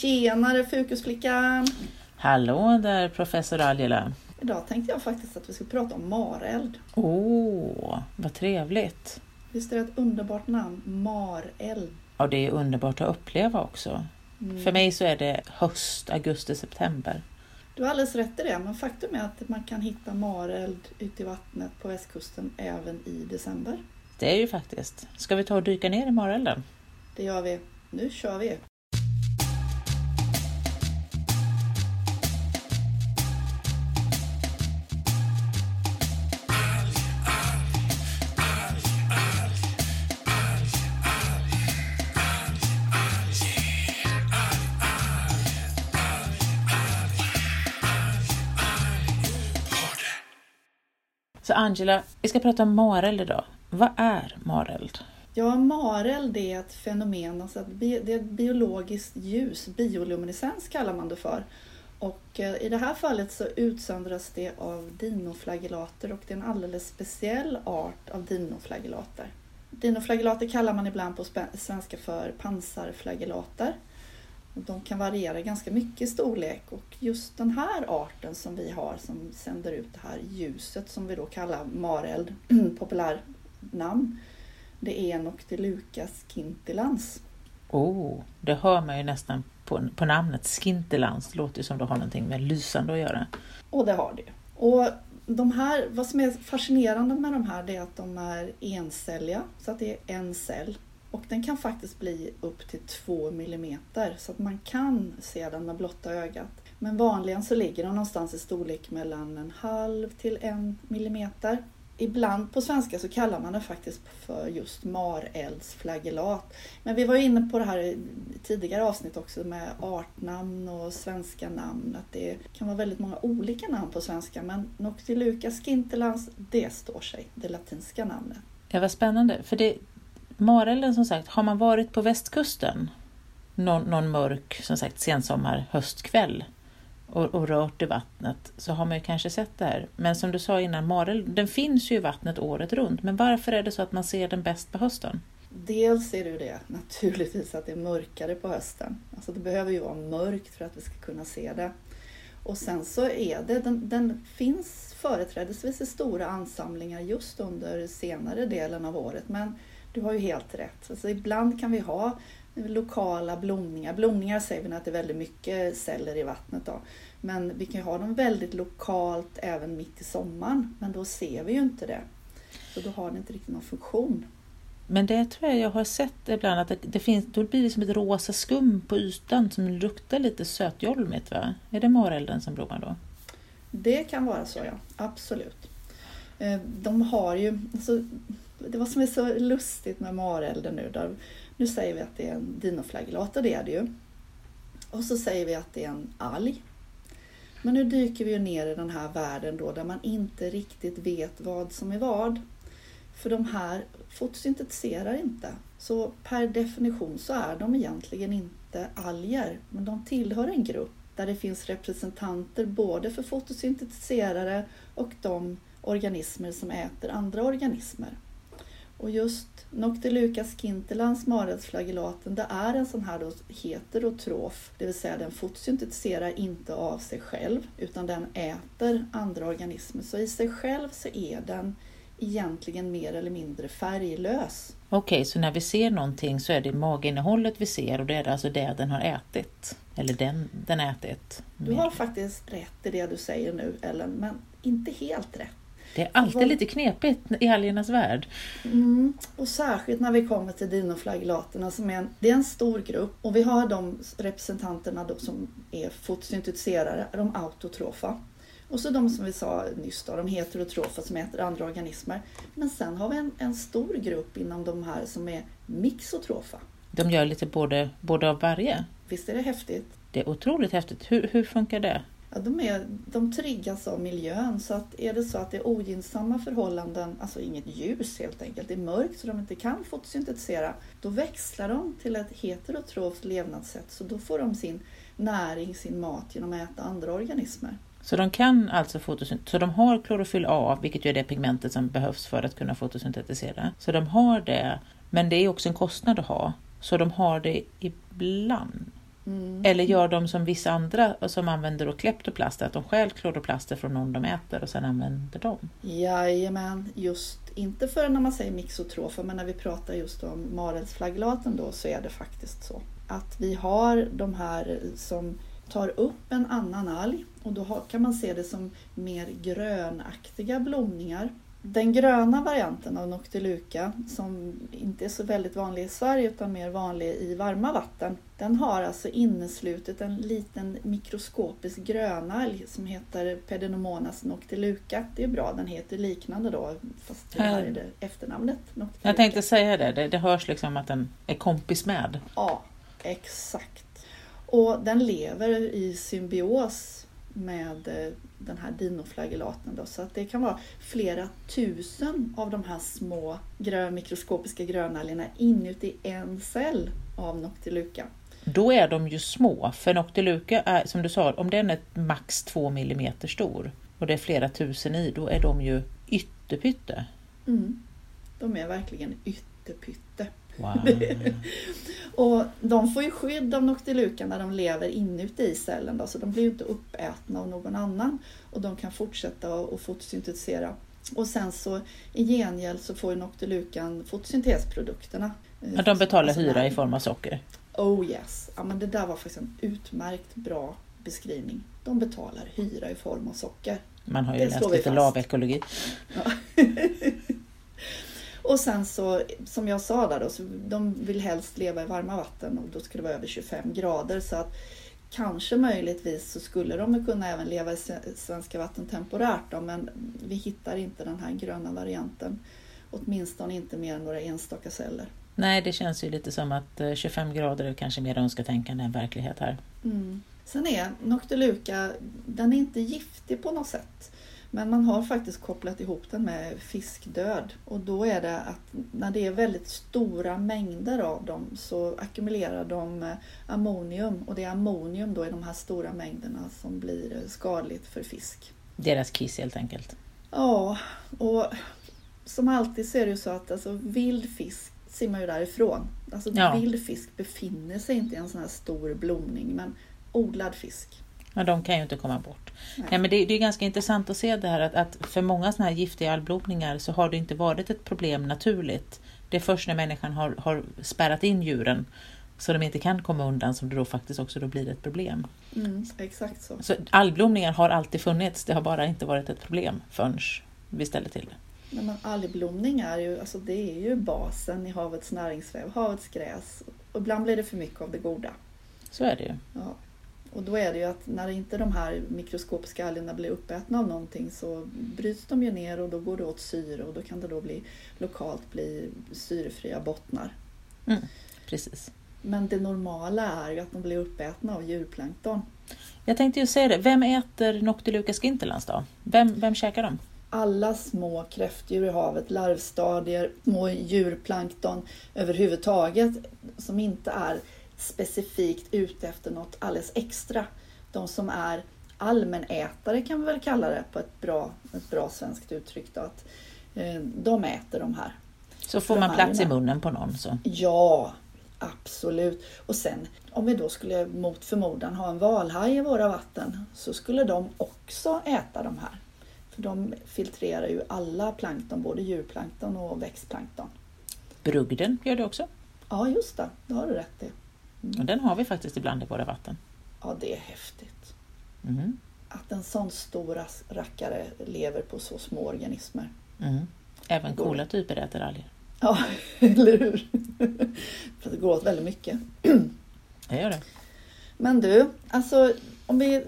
Tjenare Fokusflickan! Hallå där professor Angela! Idag tänkte jag faktiskt att vi skulle prata om mareld. Åh, oh, vad trevligt! Visst är det ett underbart namn? Mareld. Ja, det är underbart att uppleva också. Mm. För mig så är det höst, augusti, september. Du har alldeles rätt i det, men faktum är att man kan hitta mareld ute i vattnet på västkusten även i december. Det är ju faktiskt. Ska vi ta och dyka ner i marelden? Det gör vi. Nu kör vi! Angela, vi ska prata om mareld idag. Vad är mareld? Ja, mareld är ett fenomen, alltså det är ett biologiskt ljus, bioluminescens kallar man det för. Och eh, i det här fallet så utsöndras det av dinoflagellater och det är en alldeles speciell art av dinoflagellater. Dinoflagellater kallar man ibland på svenska för pansarflagellater. De kan variera ganska mycket i storlek och just den här arten som vi har som sänder ut det här ljuset som vi då kallar mareld, populär namn, det är Noctilucas scintilans. Oh, det hör man ju nästan på, på namnet scintilans. Det låter som det har någonting med lysande att göra. Och det har det. Och de här, vad som är fascinerande med de här det är att de är encelliga, så att det är en cell. Och den kan faktiskt bli upp till 2 millimeter så att man kan se den med blotta ögat. Men vanligen så ligger den någonstans i storlek mellan en halv till en millimeter. Ibland på svenska så kallar man den faktiskt för just mareldsflagellat. Men vi var inne på det här i tidigare avsnitt också med artnamn och svenska namn. Att det kan vara väldigt många olika namn på svenska men Noctiluca scintilans, det står sig, det latinska namnet. Ja, vad spännande. För det, marelden som sagt, har man varit på västkusten någon, någon mörk som sagt sensommar, höstkväll och, och, rört i vattnet så har man ju kanske sett det här. Men som du sa innan, marelden den finns ju i vattnet året runt. Men varför är det så att man ser den bäst på hösten? Dels är det ju det naturligtvis att det är mörkare på hösten. Alltså det behöver ju vara mörkt för att vi ska kunna se det. Och sen så är det, den, den finns företrädesvis i stora ansamlingar just under senare delen av året. Men du har ju helt rätt. Alltså ibland kan vi ha lokala blomningar. Blomningar säger vi att det är väldigt mycket celler i vattnet. Då. Men vi kan ha dem väldigt lokalt även mitt i sommaren. Men då ser vi ju inte det. Så då har det inte riktigt någon funktion. Men det tror jag jag har sett ibland att det, det finns, då blir det som ett rosa skum på ytan som luktar lite sötjolmigt. Va? Är det marelden som blommar då? Det kan vara så ja, absolut. Eh, de har ju, alltså, det var som är så lustigt med marelden nu. Där, nu säger vi att det är en dinoflagellat och det är det ju. Och så säger vi att det är en alg. Men nu dyker vi ju ner i den här världen då där man inte riktigt vet vad som är vad. För de här fotosyntetiserar inte. Så per definition så är de egentligen inte alger, men de tillhör en grupp där det finns representanter både för fotosyntetiserare och de organismer som äter andra organismer. Och just Noctiluca scintilans, marelsflagellaten, det är en sån här då heterotrof, det vill säga den fotosyntetiserar inte av sig själv utan den äter andra organismer. Så i sig själv så är den egentligen mer eller mindre färglös. Okej, så när vi ser någonting så är det maginnehållet vi ser och det är alltså det den har ätit? Eller den den ätit? Du har faktiskt rätt i det du säger nu Ellen, men inte helt rätt. Det är alltid var... lite knepigt i algernas värld. Mm, och särskilt när vi kommer till dinoflagellaterna som är en, det är en stor grupp och vi har de representanterna då som är fotosyntetiserare, de autotrofa. Och så de som vi sa nyss då, de heterotrofa som äter andra organismer. Men sen har vi en, en stor grupp inom de här som är mixotrofa. De gör lite både, både av varje? Visst är det häftigt? Det är otroligt häftigt. Hur, hur funkar det? Ja, de, är, de triggas av miljön så att är det så att det är ogynnsamma förhållanden, alltså inget ljus helt enkelt, det är mörkt så de inte kan fotosyntetisera, då växlar de till ett heterotroft levnadssätt så då får de sin näring, sin mat genom att äta andra organismer. Så de kan alltså fotosyntetisera, så de har klorofyll A, vilket ju är det pigmentet som behövs för att kunna fotosyntetisera. Så de har det, men det är också en kostnad att ha. Så de har det ibland. Mm. Eller gör de som vissa andra som använder då kleptoplast, att de stjäl kloroplaster från någon de äter och sen använder dem? Jajamän, just inte för när man säger mixotrofa, men när vi pratar just om marelsflagellaten då så är det faktiskt så. Att vi har de här som tar upp en annan alg och då kan man se det som mer grönaktiga blomningar. Den gröna varianten av Noctiluca som inte är så väldigt vanlig i Sverige utan mer vanlig i varma vatten. Den har alltså inneslutet en liten mikroskopisk grönalg som heter Pedenomonas noctiluca. Det är bra, den heter liknande då fast det här är det efternamnet. Noctiluca. Jag tänkte säga det, det, det hörs liksom att den är kompis med. Ja, exakt. Och den lever i symbios med eh, den här dinoflagellaten. Då, så att det kan vara flera tusen av de här små grön, mikroskopiska grönalgerna inuti en cell av Noctiluca. Då är de ju små, för Noctiluca är som du sa, om den är max två millimeter stor och det är flera tusen i, då är de ju ytterpytte. Mm. De är verkligen ytterpytte. Wow. Och de får ju skydd av Noctiluca när de lever inuti i cellen, då, så de blir ju inte uppätna av någon annan och de kan fortsätta att fotosyntetisera. Och sen så i gengäld så får ju Noctilucan fotosyntesprodukterna. eh, Ja, de betalar alltså hyra i form av socker. Oh yes! Ja, men det där var faktiskt en utmärkt bra beskrivning. De betalar hyra i form av socker. Man har ju Det läst lite lavekologi. Och sen så, som jag sa där då, så de vill helst leva i varma vatten och då ska det vara över 25 grader. Så att kanske möjligtvis så skulle de kunna även leva i svenska vatten temporärt då, men vi hittar inte den här gröna varianten. Åtminstone inte mer än några enstaka celler. Nej, det känns ju lite som att eh, 25 grader är kanske mer önsketänkande än verklighet här. Mm. Sen är Noctiluca, den är inte giftig på något sätt. Men man har faktiskt kopplat ihop den med fiskdöd. Och då är det att när det är väldigt stora mängder av dem så ackumulerar de eh, ammonium. Och det är ammonium då i de här stora mängderna som blir skadligt för fisk. Deras kiss helt enkelt. Ja, och som alltid så är det ju så att alltså, vild fisk simmar ju därifrån. Alltså Ja. vild fisk befinner sig inte i en sån här stor blomning. Men odlad fisk. Men de kan ju inte komma bort. Nej. Nej, men det, det är ganska intressant att se det här att, att för många sådana här giftiga algblomningar så har det inte varit ett problem naturligt. Det är först när människan har, har spärrat in djuren så de inte kan komma undan som det då faktiskt också då blir ett problem. Mm, exakt så. Så algblomningar har alltid funnits, det har bara inte varit ett problem förrän vi ställer till det. Nej, men algblomning är ju, alltså det är ju basen i havets näringsväv, havets gräs. Och ibland blir det för mycket av det goda. Så är det ju. Ja. Och då är det ju att när inte de här mikroskopiska algerna blir uppätna av någonting så bryts de ju ner och då går det åt syre och då kan det då bli lokalt bli syrefria bottnar. Precis. Men det normala är ju att de blir uppätna av djurplankton. Jag tänkte ju säga det, vem äter Noctiluca scintillans då? Vem, vem käkar dem? alla små kräftdjur i havet, larvstadier, små djurplankton överhuvudtaget som inte är specifikt ute efter något alldeles extra. De som är allmänätare kan vi väl kalla det på ett bra, ett bra svenskt uttryck. Då, att, eh, de äter de här. Så får man plats i munnen på någon så. Ja, absolut. Och sen om vi då skulle mot förmodan ha en valhaj i våra vatten så skulle de också äta de här. För de filtrerar ju alla plankton, både djurplankton och växtplankton. Brugden gör det också. Ja, just det. Det har du rätt i. Och den har vi faktiskt ibland i våra vatten. Ja, det är häftigt. Mm. Att en sån stor rackare lever på så små organismer. Mm. Även coola typer äter alger. Ja, eller hur? För det går åt väldigt mycket. Det gör det. Men du, alltså om vi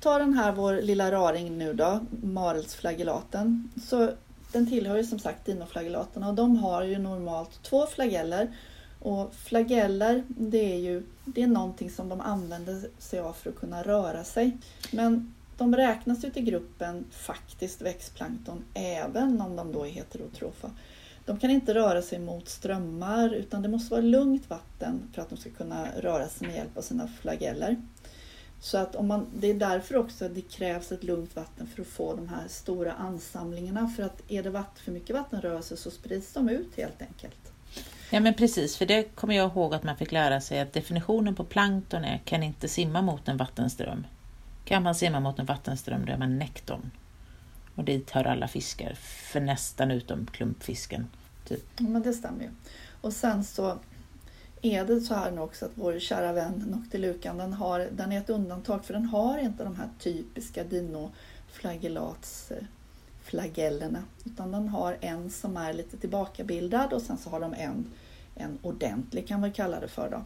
tar den här vår lilla raring nu då, marelsflagellaten. Så den tillhör ju som sagt dinoflagellaterna och de har ju normalt två flageller. Och flageller, det är ju det är någonting som de använder sig av för att kunna röra sig. Men de räknas ju till gruppen faktiskt växtplankton även om de då är heterotrofa. De kan inte röra sig mot strömmar utan det måste vara lugnt vatten för att de ska kunna röra sig med hjälp av sina flageller. Så att om man, det är därför också det krävs ett lugnt vatten för att få de här stora ansamlingarna. För att är det vatten, för mycket vattenrörelse så sprids de ut helt enkelt. Ja men precis, för det kommer jag ihåg att man fick lära sig att definitionen på plankton är kan inte simma mot en vattenström. Kan man simma mot en vattenström då är man nekton. Och dit hör alla fiskar, för nästan utom klumpfisken. Typ. Ja, men det stämmer ju. Och sen så är det så här nu också att vår kära vän Noctilucan den, har, den är ett undantag för den har inte de här typiska dinoflagellats flagellerna. utan den har en som är lite tillbakabildad och sen så har de en, en ordentlig kan vi kalla det för. Då.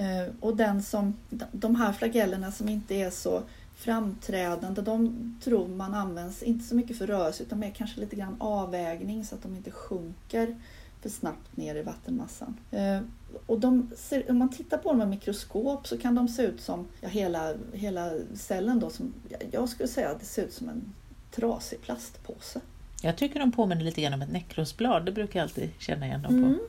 Eh, och den som, de här flagellerna som inte är så framträdande, de tror man används inte så mycket för rörelse utan mer kanske lite grann avvägning så att de inte sjunker för snabbt ner i vattenmassan. Eh, och de ser, om man tittar på dem med mikroskop så kan de se ut som ja, hela, hela cellen då som, jag skulle säga att det ser ut som en trasig plastpåse. Jag tycker de påminner lite grann om ett näckrosblad, det brukar jag alltid känna igen dem på. Mm.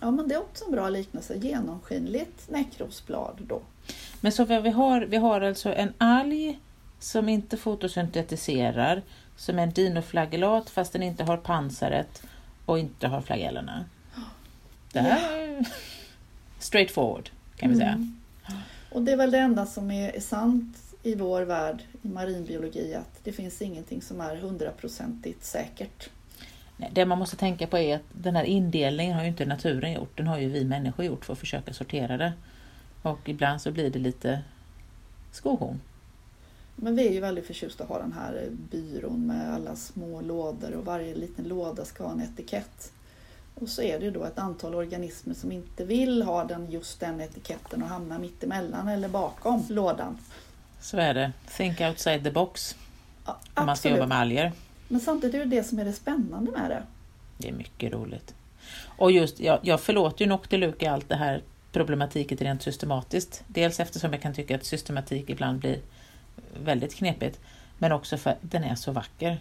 Ja men det är också en bra liknelse, genomskinligt näckrosblad då. Men så vi har, vi har alltså en alg som inte fotosyntetiserar, som är en dinoflagellat fast den inte har pansaret och inte har flagellerna. Det här är straight forward kan vi säga. Mm. Och det är väl det enda som är sant i vår värld i marinbiologi att det finns ingenting som är hundraprocentigt säkert. Det man måste tänka på är att den här indelningen har ju inte naturen gjort, den har ju vi människor gjort för att försöka sortera det. Och ibland så blir det lite skohorn. Men vi är ju väldigt förtjusta att ha den här byrån med alla små lådor och varje liten låda ska ha en etikett. Och så är det ju då ett antal organismer som inte vill ha den, just den etiketten och hamna mittemellan eller bakom lådan. Så är det. Think outside the box. Ja, Om man ska jobba med alger. Men samtidigt är det det som är det spännande med det. Det är mycket roligt. Och just, jag, jag förlåter ju Noctiluca allt det här problematiken rent systematiskt. Dels eftersom jag kan tycka att systematik ibland blir väldigt knepigt, men också för att den är så vacker.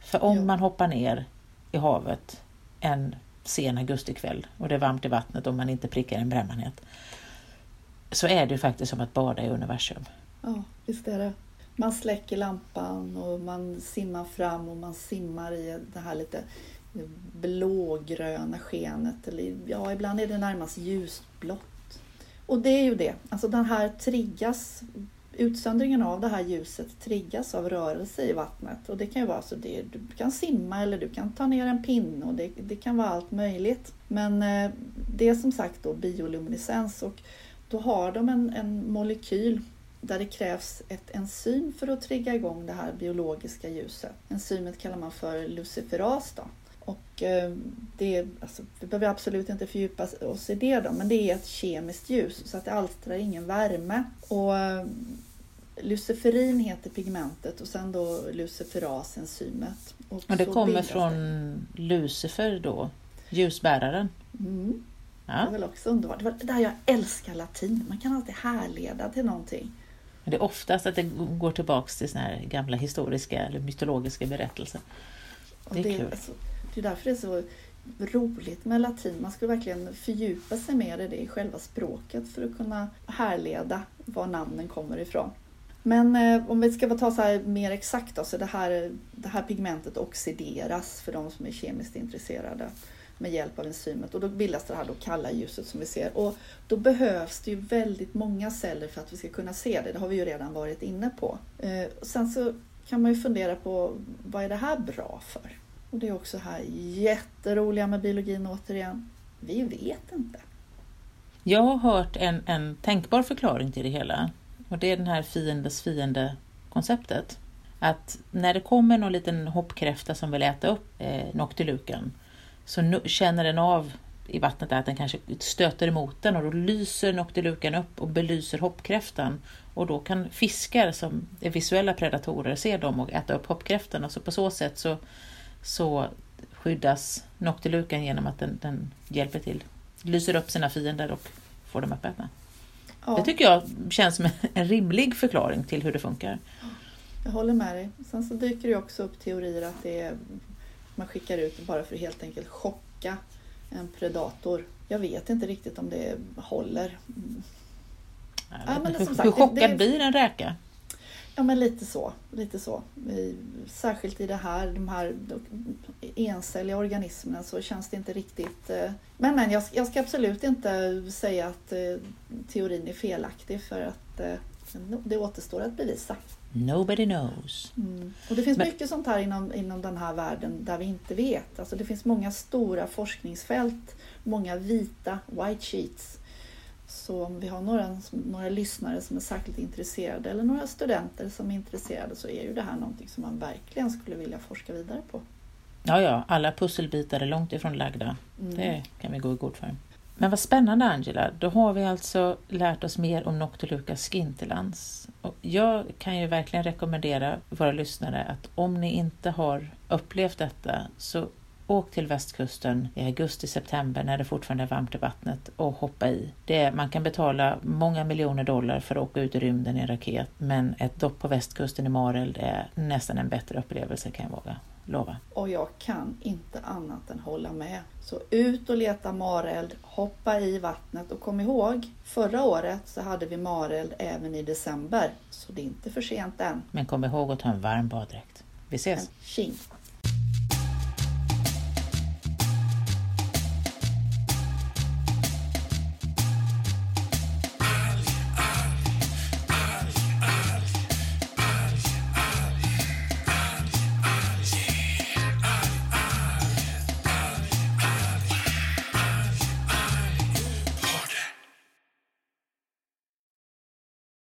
För om Ja. man hoppar ner i havet en sen augustikväll och det är varmt i vattnet och man inte prickar en brännmanet, så är det ju faktiskt som att bada i universum. Ja, visst är det. Man släcker lampan och man simmar fram och man simmar i det här lite blågröna skenet. Eller, ja, ibland är det närmast ljusblått. Och det är ju det, alltså den här triggas, utsöndringen av det här ljuset triggas av rörelse i vattnet. Och det kan ju vara så det, du kan simma eller du kan ta ner en pinne och det, det kan vara allt möjligt. Men eh, det är som sagt då bioluminescens och då har de en, en molekyl där det krävs ett enzym för att trigga igång det här biologiska ljuset. Enzymet kallar man för luciferas. Då. Och eh, det alltså, vi behöver absolut inte fördjupa oss i det då, men det är ett kemiskt ljus så att det alstrar ingen värme. Och eh, Luciferin heter pigmentet och sen då luciferas enzymet. Och det så kommer från Lucifer då, ljusbäraren. Det. Mm. Det Ja. är väl också underbart. Det var det där jag älskar latin. Man kan alltid härleda till någonting. Men det är oftast att det går tillbaks till såna här gamla historiska eller mytologiska berättelser. Det är det, kul. alltså, det är därför det är så roligt med latin. Man ska verkligen fördjupa sig mer i det i själva språket för att kunna härleda var namnen kommer ifrån. Men eh, om vi ska ta så här mer exakt då, så det här, det här pigmentet oxideras för de som är kemiskt intresserade med hjälp av enzymet och då bildas det här då kalla ljuset som vi ser. Och då behövs det ju väldigt många celler för att vi ska kunna se det. Det har vi ju redan varit inne på. Eh, sen så kan man ju fundera på vad är det här bra för? Och det är också här jätteroliga med biologin återigen. Vi vet inte. Jag har hört en, en tänkbar förklaring till det hela. Och det är den här fiendes fiende konceptet. Att när det kommer någon liten hoppkräfta som vill äta upp eh, noctilucan så känner den av i vattnet att den kanske stöter emot den och då lyser noctilucan upp och belyser hoppkräftan. Och då kan fiskar som är visuella predatorer se dem och äta upp hoppkräftan. Och så på så sätt så, så skyddas noctilucan genom att den, den hjälper till. Lyser upp sina fiender och får dem uppätna. Ja, Det tycker jag känns som en- rimlig förklaring till hur det funkar. jag håller med dig. Sen så dyker det också upp teorier att det är, man skickar ut det bara för att helt enkelt chocka en predator. Jag vet inte riktigt om det håller. Jag Ja, men som sagt, hur det- chockad det- blir en räka? Ja, men lite så. Lite så. Särskilt i det här, de här encelliga organismerna så känns det inte riktigt... Eh, men, men jag, jag ska absolut inte säga att eh, teorin är felaktig för att eh, det återstår att bevisa. Nobody knows. Mm. Och det finns men... mycket sånt här inom, inom den här världen där vi inte vet. Alltså det finns många stora forskningsfält, många vita white sheets så om vi har några, några lyssnare som är särskilt intresserade eller några studenter som är intresserade så är ju det här någonting som man verkligen skulle vilja forska vidare på. Ja, ja, alla pusselbitar är långt ifrån lagda. Mm. Det kan vi gå i god för. Men vad spännande Angela, då har vi alltså lärt oss mer om Noctiluca scintilans. Och jag kan ju verkligen rekommendera våra lyssnare att om ni inte har upplevt detta så Åk till västkusten i augusti-september när det fortfarande är varmt i vattnet och hoppa i. Det är, man kan betala många miljoner dollar för att åka ut i rymden i en raket men ett dopp på västkusten i Mareld är nästan en bättre upplevelse kan jag våga lova. Och jag kan inte annat än hålla med. Så ut och leta mareld, hoppa i vattnet och kom ihåg, förra året så hade vi mareld även i december. Så det är inte för sent än. Men kom ihåg att ta en varm baddräkt. Vi ses! Tjing!